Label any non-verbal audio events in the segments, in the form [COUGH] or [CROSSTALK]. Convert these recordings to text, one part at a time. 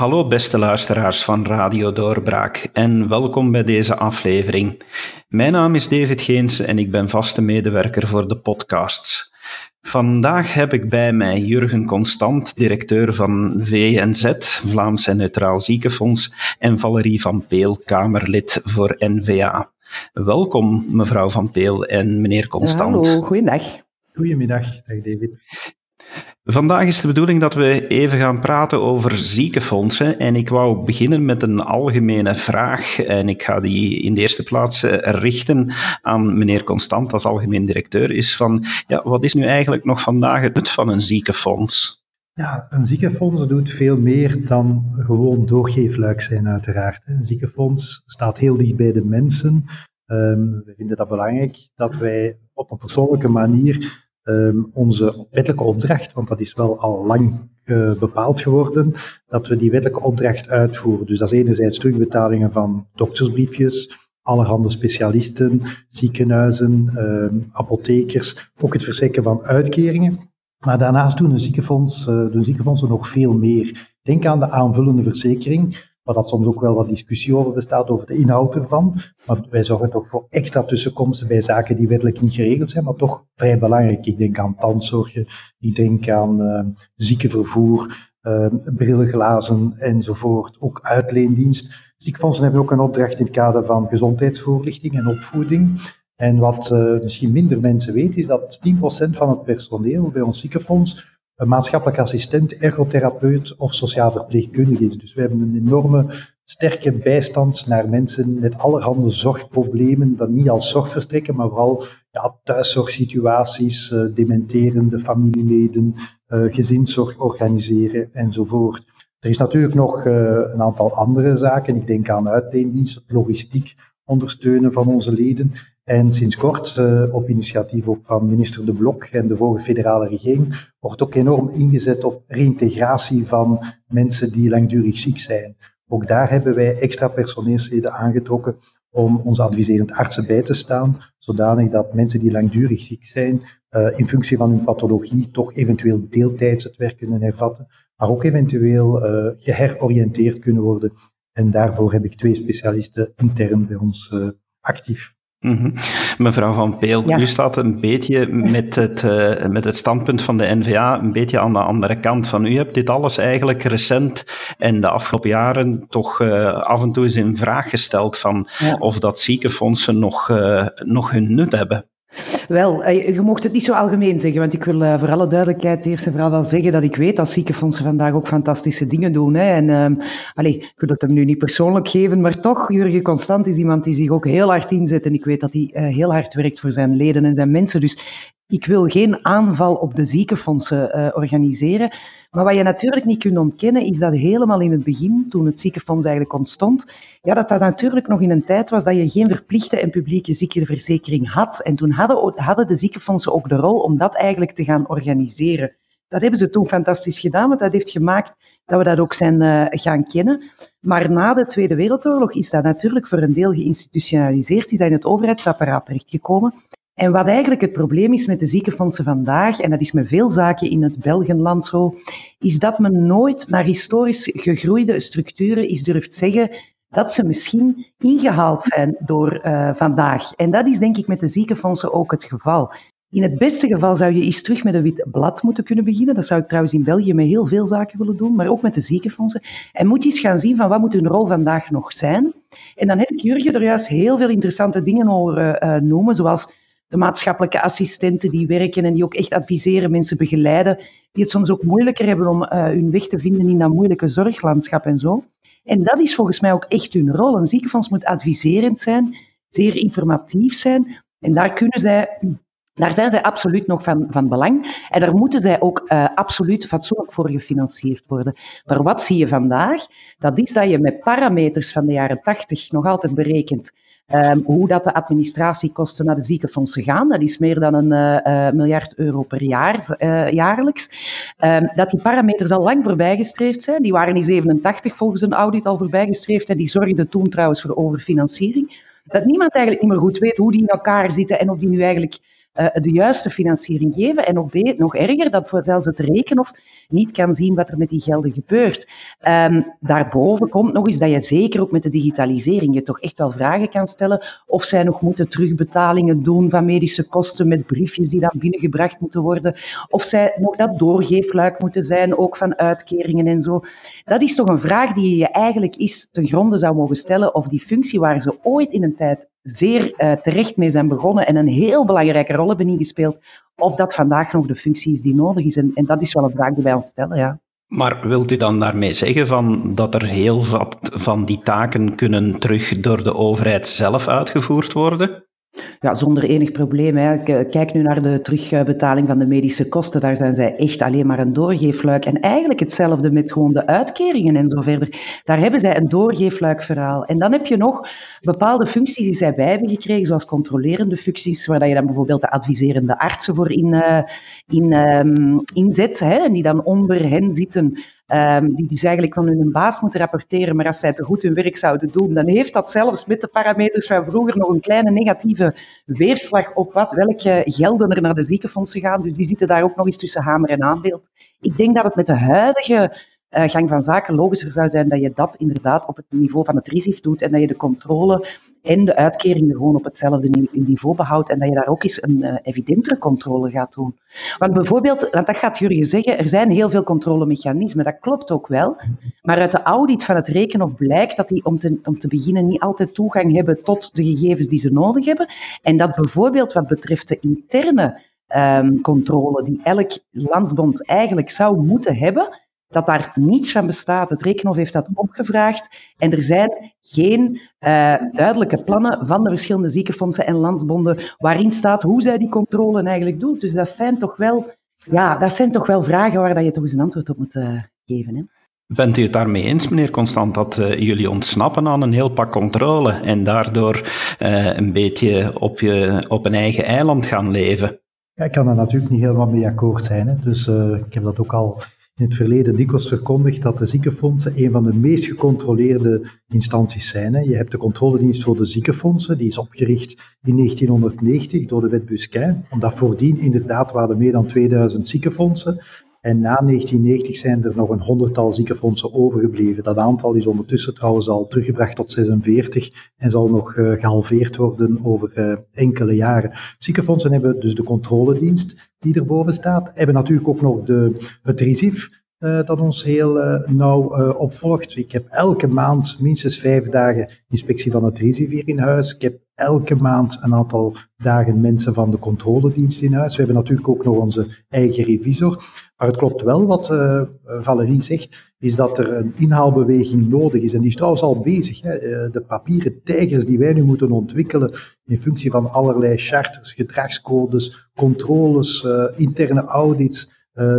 Hallo beste luisteraars van Radio Doorbraak en welkom bij deze aflevering. Mijn naam is David Geens en ik ben vaste medewerker voor de podcasts. Vandaag heb ik bij mij Jurgen Constant, directeur van VNZ, Vlaams en Neutraal Ziekenfonds, en Valerie van Peel, Kamerlid voor NVA. Welkom mevrouw Van Peel en meneer Constant. Hallo, goeiedag. Goedemiddag, dag David. Vandaag is de bedoeling dat we even gaan praten over ziekenfondsen. En ik wou beginnen met een algemene vraag. En ik ga die in de eerste plaats eh, richten aan meneer Constant als algemeen directeur. Is van, ja, wat is nu eigenlijk nog vandaag het van een ziekenfonds? Ja, een ziekenfonds doet veel meer dan gewoon doorgeefluik zijn, uiteraard. Een ziekenfonds staat heel dicht bij de mensen. Um, we vinden dat belangrijk dat wij op een persoonlijke manier um, onze wettelijke opdracht, want dat is wel al lang uh, bepaald geworden, dat we die wettelijke opdracht uitvoeren. Dus dat is enerzijds terugbetalingen van doktersbriefjes, allerhande specialisten, ziekenhuizen, uh, apothekers, ook het verstrekken van uitkeringen. Maar daarnaast doen, een ziekenfonds, uh, doen ziekenfondsen nog veel meer. Denk aan de aanvullende verzekering waar dat soms ook wel wat discussie over bestaat, over de inhoud ervan. Maar wij zorgen toch voor extra tussenkomsten bij zaken die wettelijk niet geregeld zijn, maar toch vrij belangrijk. Ik denk aan tandzorgen, ik denk aan uh, ziekenvervoer, uh, brillenglazen enzovoort. Ook uitleendienst. Ziekenfondsen hebben ook een opdracht in het kader van gezondheidsvoorlichting en opvoeding. En wat uh, misschien minder mensen weten, is dat 10% van het personeel bij ons ziekenfonds een maatschappelijk assistent, ergotherapeut of sociaal verpleegkundige. Dus we hebben een enorme sterke bijstand naar mensen met allerhande zorgproblemen, dan niet als zorg verstrekken, maar vooral ja, thuiszorgsituaties, uh, dementerende familieleden, uh, gezinszorg organiseren enzovoort. Er is natuurlijk nog uh, een aantal andere zaken. Ik denk aan uitleendiensten, logistiek ondersteunen van onze leden. En sinds kort, uh, op initiatief ook van minister De Blok en de vorige federale regering, wordt ook enorm ingezet op reïntegratie van mensen die langdurig ziek zijn. Ook daar hebben wij extra personeelsleden aangetrokken om onze adviserend artsen bij te staan, zodanig dat mensen die langdurig ziek zijn, uh, in functie van hun pathologie toch eventueel deeltijds het werk kunnen hervatten, maar ook eventueel uh, geheroriënteerd kunnen worden. En daarvoor heb ik twee specialisten intern bij ons actief. Mm -hmm. Mevrouw Van Peel, ja. u staat een beetje met het, uh, met het standpunt van de NVA een beetje aan de andere kant van. U hebt dit alles eigenlijk recent en de afgelopen jaren toch uh, af en toe eens in vraag gesteld van ja. of dat ziekenfondsen nog, uh, nog hun nut hebben. Wel, eh, je mocht het niet zo algemeen zeggen, want ik wil uh, voor alle duidelijkheid eerst en vooral wel zeggen dat ik weet dat ziekenfondsen vandaag ook fantastische dingen doen. Hè. En um, allez, ik wil het hem nu niet persoonlijk geven, maar toch, Jurgen Constant is iemand die zich ook heel hard inzet en ik weet dat hij uh, heel hard werkt voor zijn leden en zijn mensen. Dus ik wil geen aanval op de ziekenfondsen uh, organiseren. Maar wat je natuurlijk niet kunt ontkennen, is dat helemaal in het begin, toen het ziekenfonds eigenlijk ontstond, ja, dat dat natuurlijk nog in een tijd was dat je geen verplichte en publieke ziekteverzekering had. En toen hadden, hadden de ziekenfondsen ook de rol om dat eigenlijk te gaan organiseren. Dat hebben ze toen fantastisch gedaan, want dat heeft gemaakt dat we dat ook zijn uh, gaan kennen. Maar na de Tweede Wereldoorlog is dat natuurlijk voor een deel geïnstitutionaliseerd, is dat in het overheidsapparaat terechtgekomen. En wat eigenlijk het probleem is met de ziekenfondsen vandaag, en dat is met veel zaken in het Belgenland zo, is dat men nooit naar historisch gegroeide structuren is durft zeggen dat ze misschien ingehaald zijn door uh, vandaag. En dat is denk ik met de ziekenfondsen ook het geval. In het beste geval zou je eens terug met een wit blad moeten kunnen beginnen. Dat zou ik trouwens in België met heel veel zaken willen doen, maar ook met de ziekenfondsen. En moet je eens gaan zien van wat moet hun rol vandaag nog zijn. En dan heb ik Jurgen er juist heel veel interessante dingen horen uh, noemen, zoals de maatschappelijke assistenten die werken en die ook echt adviseren, mensen begeleiden, die het soms ook moeilijker hebben om uh, hun weg te vinden in dat moeilijke zorglandschap en zo. En dat is volgens mij ook echt hun rol. Een ziekenfonds moet adviserend zijn, zeer informatief zijn. En daar kunnen zij daar zijn zij absoluut nog van, van belang. En daar moeten zij ook uh, absoluut fatsoenlijk voor gefinancierd worden. Maar wat zie je vandaag? Dat is dat je met parameters van de jaren 80 nog altijd berekent Um, hoe dat de administratiekosten naar de ziekenfondsen gaan, dat is meer dan een uh, uh, miljard euro per jaar, uh, jaarlijks. Um, dat die parameters al lang voorbijgestreefd zijn. Die waren in 87 volgens een audit al voorbijgestreefd en die zorgden toen trouwens voor overfinanciering. Dat niemand eigenlijk niet meer goed weet hoe die in elkaar zitten en of die nu eigenlijk de juiste financiering geven. En nog, nog erger, dat voor zelfs het rekenhof niet kan zien wat er met die gelden gebeurt. Um, daarboven komt nog eens dat je zeker ook met de digitalisering je toch echt wel vragen kan stellen of zij nog moeten terugbetalingen doen van medische kosten met briefjes die dan binnengebracht moeten worden, of zij nog dat doorgeefluik moeten zijn, ook van uitkeringen en zo. Dat is toch een vraag die je eigenlijk is ten gronde zou mogen stellen of die functie waar ze ooit in een tijd zeer uh, terecht mee zijn begonnen en een heel belangrijke rol hebben ingespeeld, of dat vandaag nog de functie is die nodig is. En, en dat is wel een vraag die wij ons stellen, ja. Maar wilt u dan daarmee zeggen van dat er heel wat van die taken kunnen terug door de overheid zelf uitgevoerd worden? Ja, zonder enig probleem. Hè. Kijk nu naar de terugbetaling van de medische kosten. Daar zijn zij echt alleen maar een doorgeefluik. En eigenlijk hetzelfde met gewoon de uitkeringen en zo verder. Daar hebben zij een doorgeefluikverhaal. En dan heb je nog bepaalde functies die zij bij hebben gekregen, zoals controlerende functies, waar je dan bijvoorbeeld de adviserende artsen voor in, uh, in um, inzet. Hè, die dan onder hen zitten. Um, die dus eigenlijk van hun baas moeten rapporteren, maar als zij te goed hun werk zouden doen, dan heeft dat zelfs met de parameters van vroeger nog een kleine negatieve weerslag op wat, welke gelden er naar de ziekenfondsen gaan. Dus die zitten daar ook nog eens tussen hamer en aanbeeld. Ik denk dat het met de huidige uh, gang van zaken logischer zou zijn dat je dat inderdaad op het niveau van het RISIF doet en dat je de controle en de uitkeringen gewoon op hetzelfde niveau behoudt en dat je daar ook eens een uh, evidentere controle gaat doen. Want bijvoorbeeld, want dat gaat Jurgen zeggen, er zijn heel veel controlemechanismen, dat klopt ook wel, maar uit de audit van het rekenhof blijkt dat die om te, om te beginnen niet altijd toegang hebben tot de gegevens die ze nodig hebben en dat bijvoorbeeld wat betreft de interne um, controle die elk landsbond eigenlijk zou moeten hebben, dat daar niets van bestaat. Het Rekenhof heeft dat opgevraagd en er zijn geen uh, duidelijke plannen van de verschillende ziekenfondsen en landsbonden waarin staat hoe zij die controle eigenlijk doen. Dus dat zijn toch wel, ja, dat zijn toch wel vragen waar dat je toch eens een antwoord op moet uh, geven. Hè? Bent u het daarmee eens, meneer Constant, dat uh, jullie ontsnappen aan een heel pak controle en daardoor een beetje op, je, op een eigen eiland gaan leven? Ja, ik kan er natuurlijk niet helemaal mee akkoord zijn. Hè. Dus ik heb dat ook al in het verleden dikwijls verkondigd dat de ziekenfondsen een van de meest gecontroleerde instanties zijn. Je hebt de controledienst voor de ziekenfondsen, die is opgericht in 1990 door de wet Busquin, omdat voordien inderdaad waren er meer dan 2000 ziekenfondsen. En na 1990 zijn er nog een honderdtal ziekenfondsen overgebleven. Dat aantal is ondertussen trouwens al teruggebracht tot 46 en zal nog uh, gehalveerd worden over uh, enkele jaren. Ziekenfondsen hebben dus de controledienst die erboven staat, hebben natuurlijk ook nog de, het RISIF, uh, dat ons heel nauw opvolgt. Ik heb elke maand minstens vijf dagen inspectie van het RISIF hier in huis. Ik heb elke maand een aantal dagen mensen van de controledienst in huis. We hebben natuurlijk ook nog onze eigen revisor. Maar het klopt wel wat uh, Valerie zegt, is dat er een inhaalbeweging nodig is. En die is trouwens al bezig. Hè. De papieren tijgers die wij nu moeten ontwikkelen in functie van allerlei charters, gedragscodes, controles, uh, interne audits,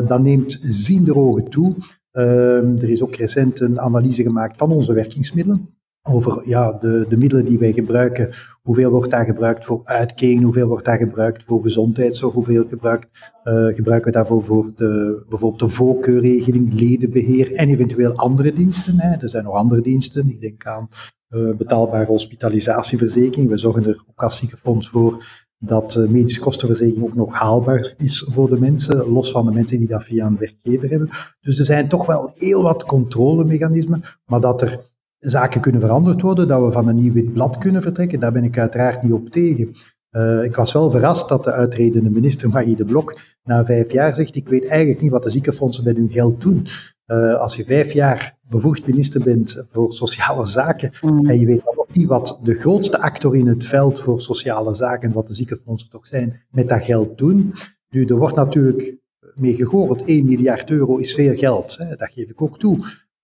dat neemt zienderogen toe. Uh, er is ook recent een analyse gemaakt van onze werkingsmiddelen over ja, de, de middelen die wij gebruiken. Hoeveel wordt daar gebruikt voor uitkering, hoeveel wordt daar gebruikt voor gezondheidszorg, hoeveel gebruikt, uh, gebruiken we daarvoor voor de, bijvoorbeeld de voorkeurregeling, ledenbeheer en eventueel andere diensten. Hè. Er zijn nog andere diensten, ik denk aan uh, betaalbare hospitalisatieverzekering. We zorgen er ook als ziekenfonds voor dat uh, medische kostenverzekering ook nog haalbaar is voor de mensen, los van de mensen die dat via een werkgever hebben. Dus er zijn toch wel heel wat controlemechanismen, maar dat er zaken kunnen veranderd worden, dat we van een nieuw wit blad kunnen vertrekken, daar ben ik uiteraard niet op tegen. Uh, ik was wel verrast dat de uitredende minister Marie de Blok na vijf jaar zegt, ik weet eigenlijk niet wat de ziekenfondsen met hun geld doen. Uh, als je vijf jaar bevoegd minister bent voor sociale zaken mm. en je weet nog niet wat de grootste actor in het veld voor sociale zaken, wat de ziekenfondsen toch zijn, met dat geld doen. Nu, er wordt natuurlijk mee gegooid, 1 miljard euro is veel geld, hè, dat geef ik ook toe.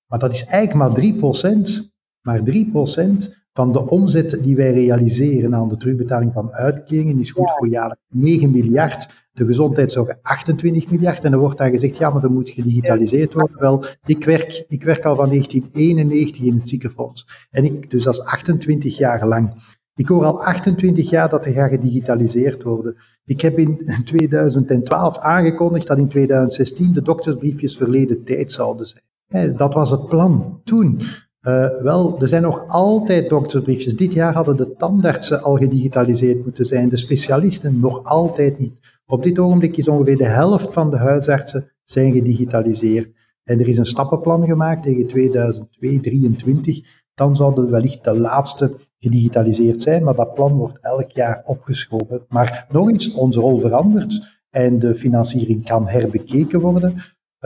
Maar dat is eigenlijk maar 3%, maar 3% van de omzet die wij realiseren aan de terugbetaling van uitkeringen is goed voor jaarlijks 9 miljard. De gezondheidszorg 28 miljard. En er wordt dan gezegd, ja, maar dat moet gedigitaliseerd worden. Wel, ik werk, ik werk al van 1991 in het ziekenfonds. En ik dus als 28 jaar lang. Ik hoor al 28 jaar dat er gaat gedigitaliseerd worden. Ik heb in 2012 aangekondigd dat in 2016 de doktersbriefjes verleden tijd zouden zijn. Dat was het plan toen. wel, er zijn nog altijd doktersbriefjes. Dit jaar hadden de tandartsen al gedigitaliseerd moeten zijn, de specialisten nog altijd niet. Op dit ogenblik is ongeveer de helft van de huisartsen zijn gedigitaliseerd. En er is een stappenplan gemaakt tegen 2023. Dan zouden wellicht de laatste gedigitaliseerd zijn, maar dat plan wordt elk jaar opgeschoven. Maar nog eens, onze rol verandert en de financiering kan herbekeken worden.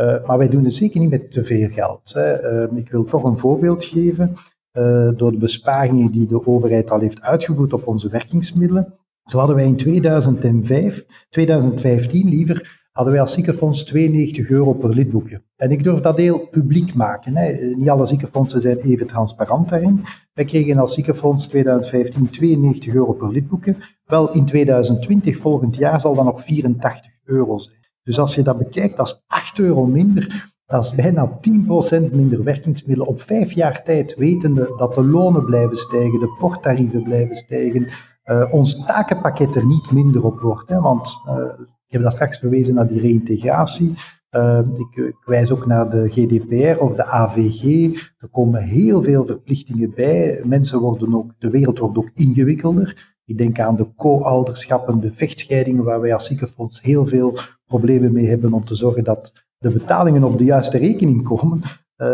Uh, maar wij doen het zeker niet met te veel geld. Hè. Uh, ik wil toch een voorbeeld geven. Uh, door de besparingen die de overheid al heeft uitgevoerd op onze werkingsmiddelen. Zo hadden wij in 2005, 2015 liever, hadden wij als ziekenfonds 92 euro per lidboekje. En ik durf dat heel publiek maken. Hè. Niet alle ziekenfondsen zijn even transparant daarin. Wij kregen als ziekenfonds 2015 92 euro per lidboekje. Wel, in 2020, volgend jaar, zal dat nog 84 euro zijn. Dus als je dat bekijkt, dat is 8 euro minder. Dat is bijna 10% minder werkingsmiddelen op vijf jaar tijd, wetende dat de lonen blijven stijgen, de porttarieven blijven stijgen, uh, ons takenpakket er niet minder op wordt. Hè, want uh, ik heb dat straks verwezen naar die reïntegratie. Uh, ik, ik, wijs ook naar de GDPR of de AVG. Er komen heel veel verplichtingen bij. Mensen worden ook, de wereld wordt ook ingewikkelder. Ik denk aan de co-ouderschappen, de vechtscheidingen, waar wij als ziekenfonds heel veel problemen mee hebben om te zorgen dat de betalingen op de juiste rekening komen. Uh,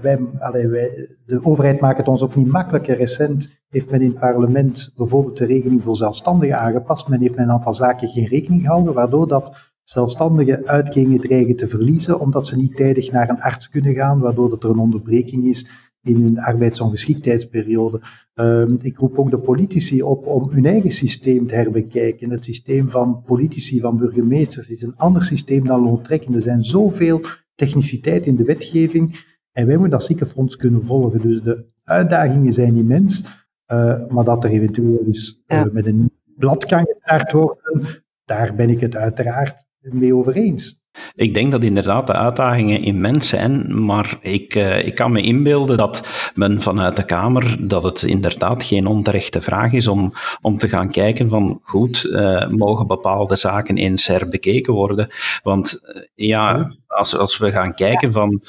wij, wij, de overheid maakt het ons ook niet makkelijker. Recent heeft men in het parlement bijvoorbeeld de regeling voor zelfstandigen aangepast. Men heeft met een aantal zaken geen rekening gehouden, waardoor dat zelfstandigen uitkeringen dreigen te verliezen, omdat ze niet tijdig naar een arts kunnen gaan, waardoor dat er een onderbreking is in hun arbeidsongeschiktheidsperiode. Uh, ik roep ook de politici op om hun eigen systeem te herbekijken. Het systeem van politici, van burgemeesters, is een ander systeem dan loontrekkende. Er zijn zoveel techniciteit in de wetgeving en wij moeten dat ziekenfonds kunnen volgen. Dus de uitdagingen zijn immens, uh, maar dat er eventueel eens uh, met een blad kan gestart worden, daar ben ik het uiteraard mee over eens. Ik denk dat inderdaad de uitdagingen immens zijn, maar ik, uh, ik kan me inbeelden dat men vanuit de Kamer, dat het inderdaad geen onterechte vraag is om, om te gaan kijken van goed, uh, mogen bepaalde zaken eens herbekeken worden? Want uh, ja, als, als we gaan kijken van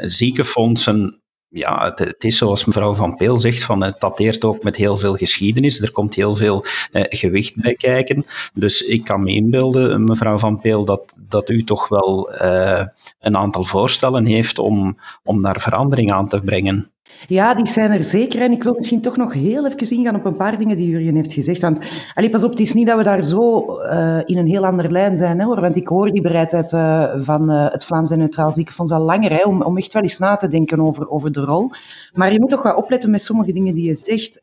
ziekenfondsen ja, het, is zoals mevrouw Van Peel zegt, van, het dateert ook met heel veel geschiedenis. Er komt heel veel eh, gewicht bij kijken. Dus ik kan me inbeelden, mevrouw Van Peel, dat, dat u toch wel eh, een aantal voorstellen heeft om, om daar verandering aan te brengen. Ja, die zijn er zeker. En ik wil misschien toch nog heel even ingaan op een paar dingen die Jurjen heeft gezegd. Want, allee, pas op, het is niet dat we daar zo uh, in een heel andere lijn zijn. Hè, hoor. Want ik hoor die bereidheid uh, van uh, het Vlaams en Neutraal Ziekenfonds al langer. Hè, om, om echt wel eens na te denken over, over de rol. Maar je moet toch wel opletten met sommige dingen die je zegt.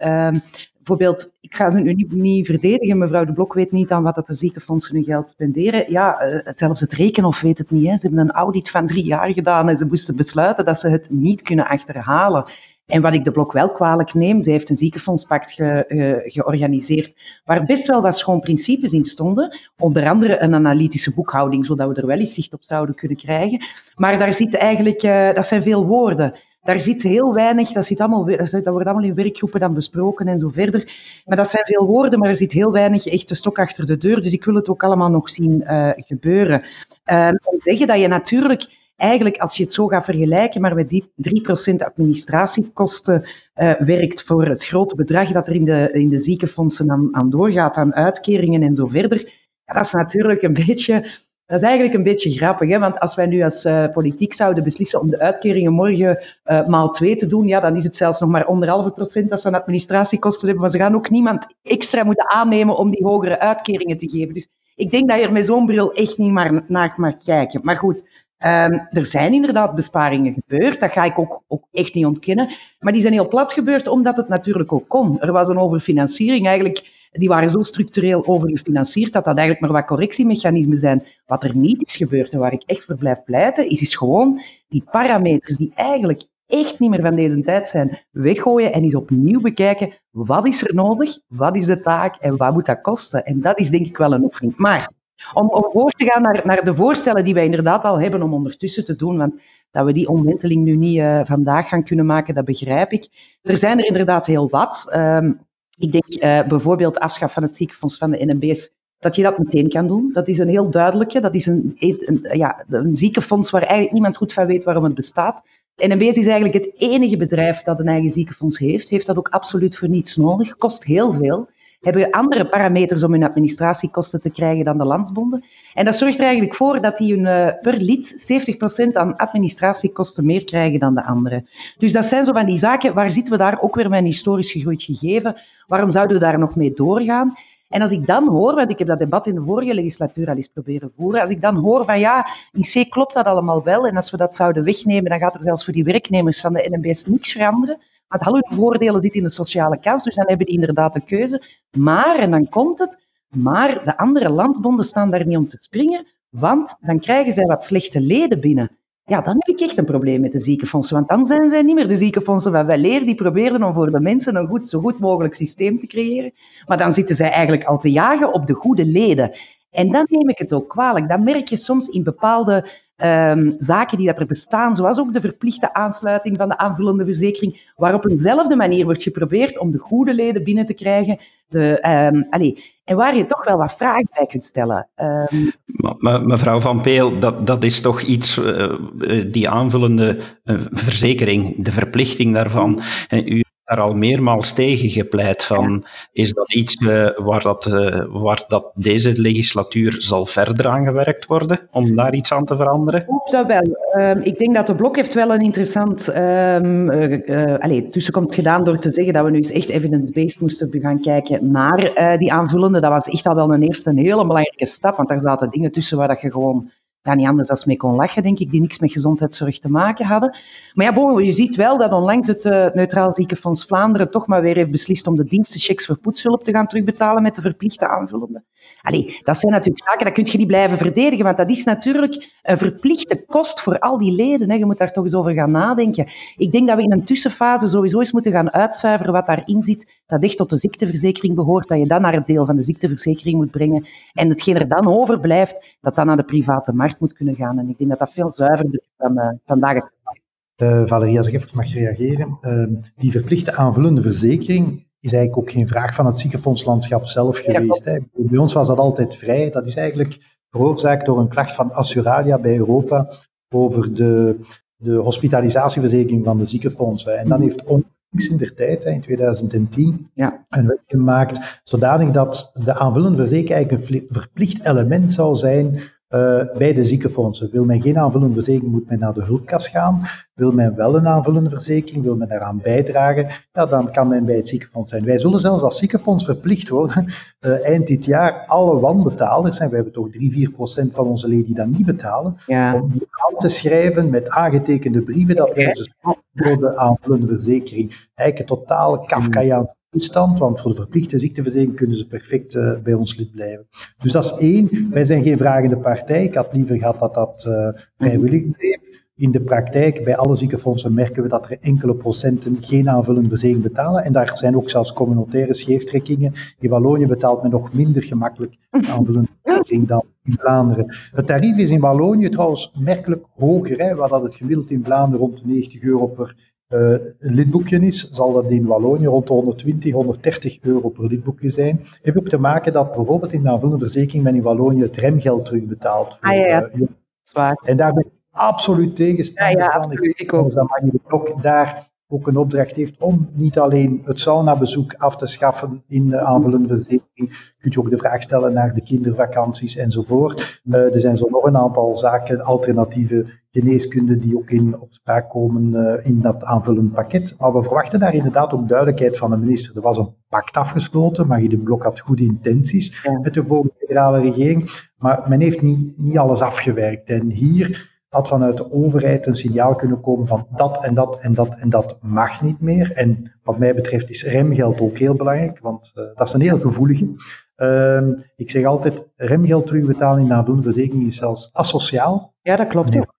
Bijvoorbeeld, ik ga ze nu niet, verdedigen, mevrouw De Blok weet niet aan wat dat de ziekenfondsen hun geld spenderen. Ja, zelfs het Rekenhof weet het niet. Hè. Ze hebben een audit van drie jaar gedaan en ze moesten besluiten dat ze het niet kunnen achterhalen. En wat ik de blok wel kwalijk neem, zij heeft een ziekenfondspact ge, uh, georganiseerd waar best wel wat schoon principes in stonden. Onder andere een analytische boekhouding, zodat we er wel eens zicht op zouden kunnen krijgen. Maar daar zit eigenlijk, uh, dat zijn veel woorden. Daar zit heel weinig, dat, zit allemaal, dat wordt allemaal in werkgroepen dan besproken en zo verder. Maar dat zijn veel woorden, maar er zit heel weinig echte stok achter de deur. Dus ik wil het ook allemaal nog zien uh, gebeuren. Um, om te zeggen dat je natuurlijk eigenlijk, als je het zo gaat vergelijken, maar met die 3% administratiekosten uh, werkt voor het grote bedrag dat er in de, in de ziekenfondsen aan, aan doorgaat, aan uitkeringen en zo verder, ja, dat is natuurlijk een [LAUGHS] beetje... Dat is eigenlijk een beetje grappig, hè? want als wij nu als uh, politiek zouden beslissen om de uitkeringen morgen uh, maal twee te doen, ja, dan is het zelfs nog maar anderhalve procent dat ze aan administratiekosten hebben, maar ze gaan ook niemand extra moeten aannemen om die hogere uitkeringen te geven. Dus ik denk dat je er met zo'n bril echt niet maar naar mag kijken. Maar goed, Um, er zijn inderdaad besparingen gebeurd, dat ga ik ook, ook, echt niet ontkennen. Maar die zijn heel plat gebeurd omdat het natuurlijk ook kon. Er was een overfinanciering eigenlijk, die waren zo structureel overgefinancierd dat dat eigenlijk maar wat correctiemechanismen zijn. Wat er niet is gebeurd en waar ik echt voor blijf pleiten, is, is gewoon die parameters die eigenlijk echt niet meer van deze tijd zijn, weggooien en eens opnieuw bekijken wat is er nodig, wat is de taak en wat moet dat kosten. En dat is denk ik wel een oefening. Maar om, om voor te gaan naar, naar de voorstellen die wij inderdaad al hebben om ondertussen te doen, want dat we die omwenteling nu niet uh, vandaag gaan kunnen maken, dat begrijp ik. Er zijn er inderdaad heel wat. Um, ik denk uh, bijvoorbeeld afschaf van het ziekenfonds van de NMB's, dat je dat meteen kan doen. Dat is een heel duidelijke, dat is een, ja, een ziekenfonds waar eigenlijk niemand goed van weet waarom het bestaat. NMBS is eigenlijk het enige bedrijf dat een eigen ziekenfonds heeft. Heeft dat ook absoluut voor niets nodig. Kost heel veel. Hebben andere parameters om hun administratiekosten te krijgen dan de landsbonden. En dat zorgt er eigenlijk voor dat die hun, uh, per lid 70% aan administratiekosten meer krijgen dan de anderen. Dus dat zijn zo van die zaken. Waar zitten we daar ook weer met een historisch gegroeid gegeven? Waarom zouden we daar nog mee doorgaan? En als ik dan hoor, want ik heb dat debat in de vorige legislatuur al eens proberen voeren, als ik dan hoor van ja, in C klopt dat allemaal wel en als we dat zouden wegnemen, dan gaat er zelfs voor die werknemers van de NMBS niks veranderen. Al hun voordelen zitten in de sociale kans, dus dan hebben die inderdaad de keuze. Maar, en dan komt het, maar de andere landbonden staan daar niet om te springen, want dan krijgen zij wat slechte leden binnen ja, dan heb ik echt een probleem met de ziekenfondsen. Want dan zijn zij niet meer de ziekenfondsen van wel leer. Die probeerden om voor de mensen een goed, zo goed mogelijk systeem te creëren. Maar dan zitten zij eigenlijk al te jagen op de goede leden. En dan neem ik het ook kwalijk. Dan merk je soms in bepaalde um, zaken die dat er bestaan, zoals ook de verplichte aansluiting van de aanvullende verzekering, waar op eenzelfde manier wordt geprobeerd om de goede leden binnen te krijgen. De, um, allez, en waar je toch wel wat vragen bij kunt stellen. Um, mevrouw Van Peel, dat, dat is toch iets, uh, die aanvullende uh, verzekering, de verplichting daarvan. u daar al meermaals tegen gepleit van, is dat iets uh, waar, dat, uh, waar dat deze legislatuur zal verder aan gewerkt worden, om daar iets aan te veranderen? Ik hoop dat wel. Um, ik denk dat de Blok heeft wel een interessant um, uh, tussenkomst gedaan door te zeggen dat we nu eens echt evidence-based moesten gaan kijken naar die aanvullende. Dat was echt al wel een eerste een hele belangrijke stap, want daar zaten dingen tussen waar dat je gewoon ja, niet anders dan mee kon lachen, denk ik, die niks met gezondheidszorg te maken hadden. Maar ja, bon, je ziet wel dat onlangs het uh, Neutraal Ziekenfonds Vlaanderen toch maar weer heeft beslist om de dienstenchecks voor poetshulp te gaan terugbetalen met de verplichte aanvullende. Dat zijn natuurlijk zaken, dat kun je niet blijven verdedigen, want dat is natuurlijk een verplichte kost voor al die leden. Hè. Je moet daar toch eens over gaan nadenken. Ik denk dat we in een tussenfase sowieso eens moeten gaan uitzuiveren wat daarin zit, dat echt tot de ziekteverzekering behoort, dat je dan naar het deel van de ziekteverzekering moet brengen. En hetgeen er dan overblijft, dat dan naar de private markt moet kunnen gaan. En ik denk dat dat veel zuiverder is dan vandaag. Uh, Valerie, als ik even mag reageren. Uh, die verplichte aanvullende verzekering is eigenlijk ook geen vraag van het ziekenfondslandschap zelf geweest. Hè. Bij ons was dat altijd vrij. Dat is eigenlijk veroorzaakt door een klacht van Assuralia bij Europa over de, de hospitalisatieverzekering van de ziekenfondsen. En dan heeft onlangs in der tijd, in 2010, ja. een wet gemaakt zodanig dat de aanvullende verzekering eigenlijk een verplicht element zou zijn uh, bij de ziekenfondsen. Wil men geen aanvullende verzekering, moet men naar de hulpkas gaan. Wil men wel een aanvullende verzekering, wil men eraan bijdragen, ja, dan kan men bij het ziekenfonds zijn. Wij zullen zelfs als ziekenfonds verplicht worden, uh, [LAUGHS] eind dit jaar, alle wanbetalers, en we hebben toch 3, 4 procent van onze leden die dat niet betalen, ja. om die aan te schrijven met aangetekende brieven dat wij ze voor de aanvullende verzekering. Eigenlijk een totale Kafkaiaanse toestand, want voor de verplichte ziekteverzekering kunnen ze perfect uh, bij ons lid blijven. Dus dat is één. Wij zijn geen vragende partij. Ik had liever gehad dat dat uh, vrijwillig bleef. In de praktijk, bij alle ziekenfondsen, merken we dat er enkele procenten geen aanvullende verzekering betalen. En daar zijn ook zelfs communautaire scheeftrekkingen. In Wallonië betaalt men nog minder gemakkelijk aanvullende [LAUGHS] verzekering dan in Vlaanderen. Het tarief is in Wallonië trouwens merkelijk hoger. Hè. We hadden het gemiddeld in Vlaanderen rond de 90 euro per een lidboekje is, zal dat in Wallonië rond de 120, 130 euro per lidboekje zijn. Heeft ook te maken dat bijvoorbeeld in de aanvullende verzekering men in Wallonië het remgeld terugbetaalt. Voor, ah ja, ja. Zwaar. En daar ben ik absoluut tegenstander ja, ja, van. Absoluut, ik ook. Dat de Blok daar ook een opdracht heeft om niet alleen het saunabezoek af te schaffen in de aanvullende verzekering, kunt je ook de vraag stellen naar de kindervakanties enzovoort. Uh, er zijn zo nog een aantal zaken, alternatieve geneeskunde, die ook in opspraak komen uh, in dat aanvullend pakket. Maar we verwachten daar inderdaad ook duidelijkheid van de minister. Er was een pact afgesloten, Magie de Blok had goede intenties ja. met de volgende federale regering, maar men heeft niet, niet alles afgewerkt. En hier had vanuit de overheid een signaal kunnen komen van dat en dat en dat en dat mag niet meer. En wat mij betreft is remgeld ook heel belangrijk, want uh, dat is een heel gevoelige. Uh, ik zeg altijd, remgeld terugbetalen in de aanvullende verzekering is zelfs asociaal. Ja, dat klopt. Ja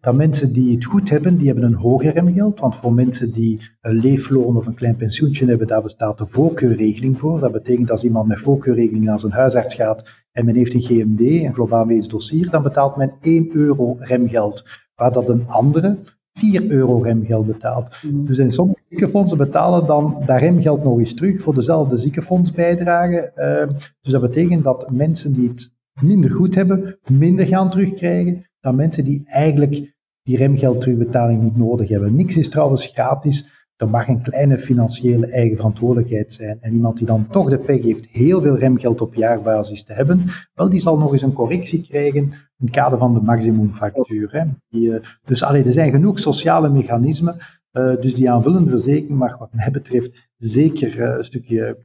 dat mensen die het goed hebben, die hebben een hoger remgeld. Want voor mensen die een leefloon of een klein pensioentje hebben, daar bestaat de voorkeurregeling voor. Dat betekent als iemand met voorkeurregeling naar zijn huisarts gaat en men heeft een GMD, een globaal medisch dossier, dan betaalt men 1 euro remgeld. Waar dat een andere 4 euro remgeld betaalt. Mm. Dus in sommige ziekenfondsen betalen dan dat remgeld nog eens terug voor dezelfde ziekenfondsbijdrage. Uh, dus dat betekent dat mensen die het minder goed hebben, minder gaan terugkrijgen dan mensen die eigenlijk die remgeld terugbetaling niet nodig hebben. Niks is trouwens gratis. Er mag een kleine financiële eigen verantwoordelijkheid zijn. En iemand die dan toch de pech heeft heel veel remgeld op jaarbasis te hebben, wel, die zal nog eens een correctie krijgen in het kader van de maximumfactuur. Uh, dus allee, er zijn genoeg sociale mechanismen. Uh, dus die aanvullende verzekering mag wat mij betreft zeker uh, een stukje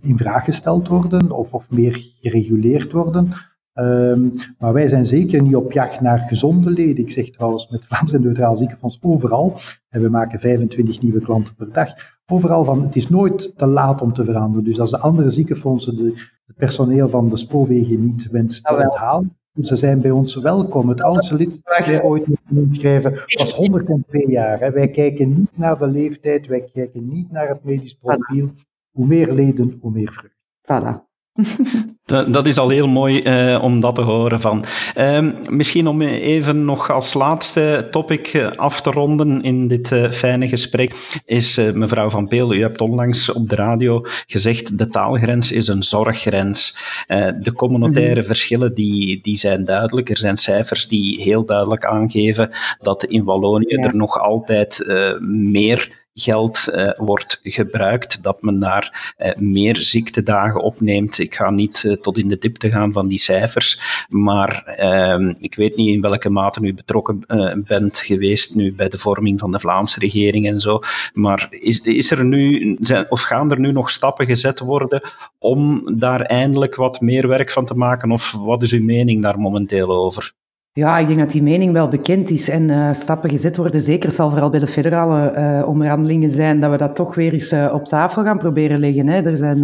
in vraag gesteld worden of, of meer gereguleerd worden. Um, maar wij zijn zeker niet op jacht naar gezonde leden. Ik zeg trouwens met Vlaams en Neutraal Ziekenfonds overal, en we maken 25 nieuwe klanten per dag, overal van het is nooit te laat om te veranderen. Dus als de andere ziekenfondsen de, het personeel van de spoorwegen niet wenst te onthalen, ze zijn bij ons welkom. Het oudste lid dat wij ooit moeten inschrijven was 102 jaar. Hè. Wij kijken niet naar de leeftijd, wij kijken niet naar het medisch profiel. Hoe meer leden, hoe meer vrucht. Voilà. [LAUGHS] Dat is al heel mooi uh, om dat te horen van. Uh, misschien om even nog als laatste topic eh, af te ronden in dit uh, fijne gesprek, is mevrouw Van Peel, u hebt onlangs op de radio gezegd, de taalgrens is een zorggrens. de communautaire mm -hmm. verschillen die, die zijn duidelijk. Er zijn cijfers die heel duidelijk aangeven dat in Wallonië ja. er nog altijd meer geld uh, wordt gebruikt, dat men daar uh, meer ziektedagen opneemt. Ik ga niet uh, tot in de diepte gaan van die cijfers, maar ehm, ik weet niet in welke mate u betrokken bent geweest nu bij de vorming van de Vlaamse regering en zo, maar is, is er nu, of gaan er nu nog stappen gezet worden om daar eindelijk wat meer werk van te maken, of wat is uw mening daar momenteel over? Ja, ik denk dat die mening wel bekend is en uh, stappen gezet worden. Zeker zal vooral bij de federale uh, onderhandelingen zijn dat we dat toch weer eens uh, op tafel gaan proberen leggen. Hè. Er zijn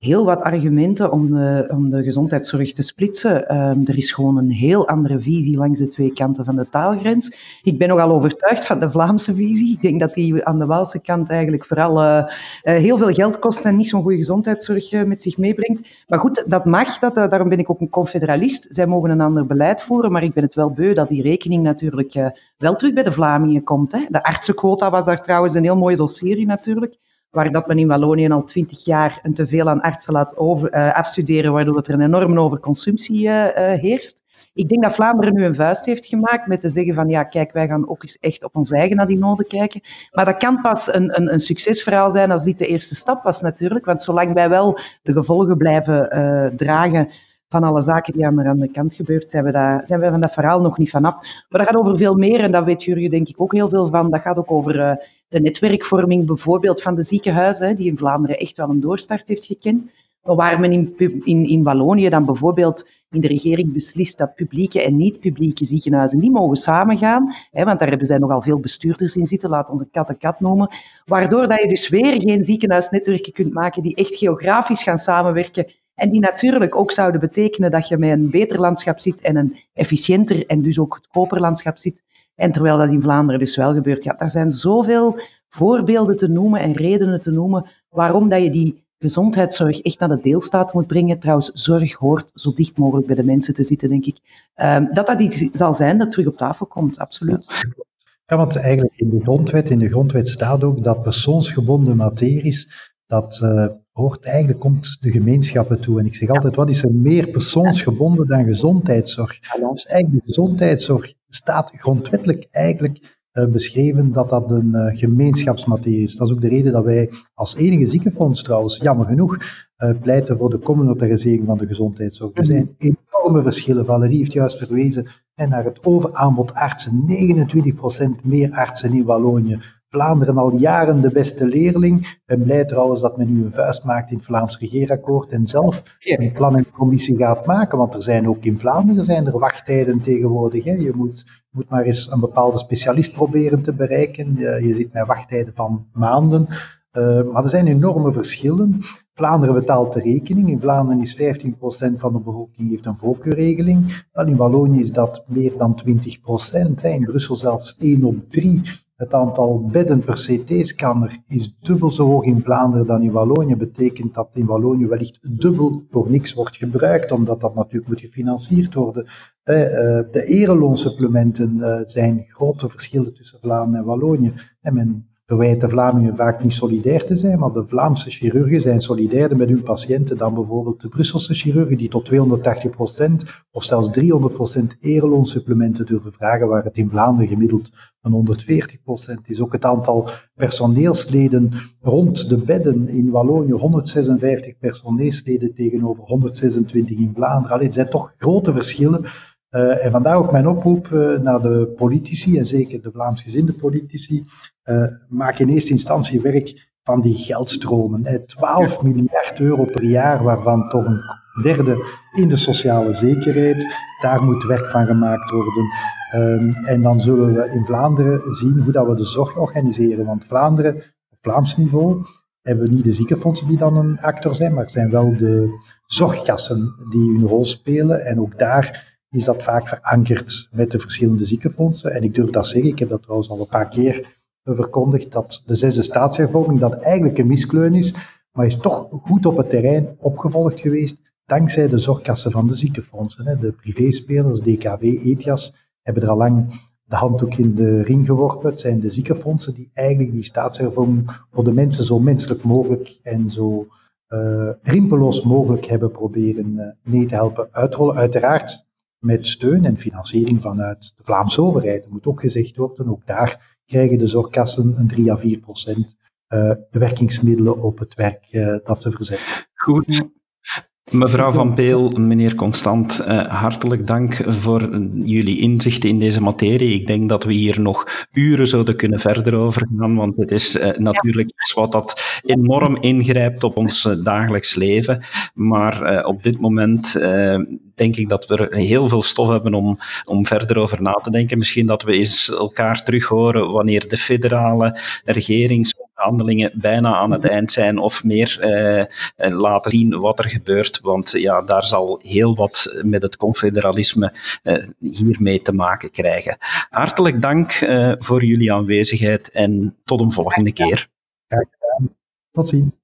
heel wat argumenten om de, om de gezondheidszorg te splitsen. Um, er is gewoon een heel andere visie langs de twee kanten van de taalgrens. Ik ben nogal overtuigd van de Vlaamse visie. Ik denk dat die aan de Waalse kant eigenlijk vooral uh, uh, heel veel geld kost en niet zo'n goede gezondheidszorg uh, met zich meebrengt. Maar goed, dat mag. Dat, daarom ben ik ook een confederalist. Zij mogen een ander beleid voeren, maar ik ben het wel beu dat die rekening natuurlijk wel terug bij de Vlamingen komt. Hè. De artsenquota was daar trouwens een heel mooi dossier in natuurlijk waar dat men in Wallonië al twintig jaar een teveel aan artsen laat over, uh, afstuderen, waardoor dat er een enorme overconsumptie uh, uh, heerst. Ik denk dat Vlaanderen nu een vuist heeft gemaakt met te zeggen van ja, kijk, wij gaan ook eens echt op ons eigen naar die noden kijken. Maar dat kan pas een, een, een succesverhaal zijn als dit de eerste stap was natuurlijk. Want zolang wij wel de gevolgen blijven dragen van alle zaken die aan de andere kant gebeurt, zijn we, daar, zijn we van dat verhaal nog niet vanaf. Maar dat gaat over veel meer en daar weet jullie denk ik ook heel veel van. Dat gaat ook over de netwerkvorming bijvoorbeeld van de ziekenhuizen, die in Vlaanderen echt wel een doorstart heeft gekend. Maar waar men in, in, in Wallonië dan bijvoorbeeld in de regering beslist dat publieke en niet-publieke ziekenhuizen niet mogen samengaan, hè, want daar hebben zij nogal veel bestuurders in zitten, laat ons een kat een kat noemen, waardoor dat je dus weer geen ziekenhuisnetwerken kunt maken die echt geografisch gaan samenwerken en die natuurlijk ook zouden betekenen dat je met een beter landschap zit en een efficiënter en dus ook goedkoper landschap zit. En terwijl dat in Vlaanderen dus wel gebeurt. Ja, er zijn zoveel voorbeelden te noemen en redenen te noemen waarom dat je die gezondheidszorg echt naar de deelstaat moet brengen. Trouwens, zorg hoort zo dicht mogelijk bij de mensen te zitten, denk ik. Um, dat dat iets zal zijn dat terug op tafel komt, absoluut. Ja, want eigenlijk in de grondwet, in de grondwet staat ook dat persoonsgebonden materies, dat uh, hoort eigenlijk, komt de gemeenschappen toe. En ik zeg altijd, wat is er meer persoonsgebonden dan gezondheidszorg? Dus eigenlijk de gezondheidszorg staat grondwettelijk eigenlijk uh, beschreven dat dat een uh, gemeenschapsmaterie is. Dat is ook de reden dat wij als enige ziekenfonds trouwens, jammer genoeg, pleiten voor de communautarisering van de gezondheidszorg. Er zijn enorme verschillen. Valerie heeft juist verwezen naar het overaanbod artsen. 29% meer artsen in Wallonië. Vlaanderen al jaren de beste leerling. Ik ben blij trouwens dat men nu een vuist maakt in het Vlaams regeerakkoord en zelf een plan en commissie gaat maken, want er zijn ook in Vlaanderen zijn er wachttijden tegenwoordig. Hè. Je moet, moet maar eens een bepaalde specialist proberen te bereiken. Je, je zit met wachttijden van maanden. Uh, maar er zijn enorme verschillen. Vlaanderen betaalt de rekening. In Vlaanderen is 15% van de bevolking heeft een voorkeurregeling. Wel, in Wallonië is dat meer dan 20%. Hè. In Brussel zelfs 1 op 3. Het aantal bedden per CT-scanner is dubbel zo hoog in Vlaanderen dan in Wallonië. Betekent dat in Wallonië wellicht dubbel voor niks wordt gebruikt, omdat dat natuurlijk moet gefinancierd worden. Eh, de ereloonsupplementen eh, zijn grote verschillen tussen Vlaanderen en Wallonië. En men verwijt de Vlamingen vaak niet solidair te zijn, maar de Vlaamse chirurgen zijn solidairder met hun patiënten dan bijvoorbeeld de Brusselse chirurgen, die tot 280% of zelfs 300% ereloonsupplementen durven vragen, waar het in Vlaanderen gemiddeld een 140% is. Ook het aantal personeelsleden rond de bedden in Wallonië, 156 personeelsleden tegenover 126 in Vlaanderen. Allee, het zijn toch grote verschillen. Uh, en vandaar ook mijn oproep uh, naar de politici, en zeker de Vlaamsgezinde politici, uh, maak in eerste instantie werk van die geldstromen. Hè. 12 miljard euro per jaar, waarvan toch een derde in de sociale zekerheid. Daar moet werk van gemaakt worden. Um, en dan zullen we in Vlaanderen zien hoe dat we de zorg organiseren. Want Vlaanderen, op Vlaams niveau, hebben we niet de ziekenfondsen die dan een actor zijn, maar het zijn wel de zorgkassen die hun rol spelen. En ook daar is dat vaak verankerd met de verschillende ziekenfondsen. En ik durf dat zeggen, ik heb dat trouwens al een paar keer verkondigd, dat de zesde staatshervorming dat eigenlijk een miskleun is, maar is toch goed op het terrein opgevolgd geweest, dankzij de zorgkassen van de ziekenfondsen. De privéspelers, DKW, ETIAS, hebben er al lang de handdoek in de ring geworpen. Het zijn de ziekenfondsen die eigenlijk die staatshervorming voor de mensen zo menselijk mogelijk en zo uh, rimpeloos mogelijk hebben proberen uh, mee te helpen uitrollen. Uiteraard met steun en financiering vanuit de Vlaamse overheid. Dat moet ook gezegd worden, ook daar krijgen de zorgkassen een 3 à 4 procent uh, de werkingsmiddelen op het werk uh, dat ze verzetten. Goed. Mevrouw Van Peel, meneer Constant, uh, hartelijk dank voor jullie inzichten in deze materie. Ik denk dat we hier nog uren zouden kunnen verder over gaan, want het is uh, natuurlijk ja. iets wat dat enorm ingrijpt op ons uh, dagelijks leven. Maar op dit moment denk ik dat we heel veel stof hebben om, om verder over na te denken. Misschien dat we eens elkaar terug horen wanneer de federale regeringsonderhandelingen bijna aan het eind zijn of meer eh, laten zien wat er gebeurt. Want ja, daar zal heel wat met het confederalisme eh, hiermee te maken krijgen. Hartelijk dank eh, voor jullie aanwezigheid en tot een volgende keer. Tot ziens.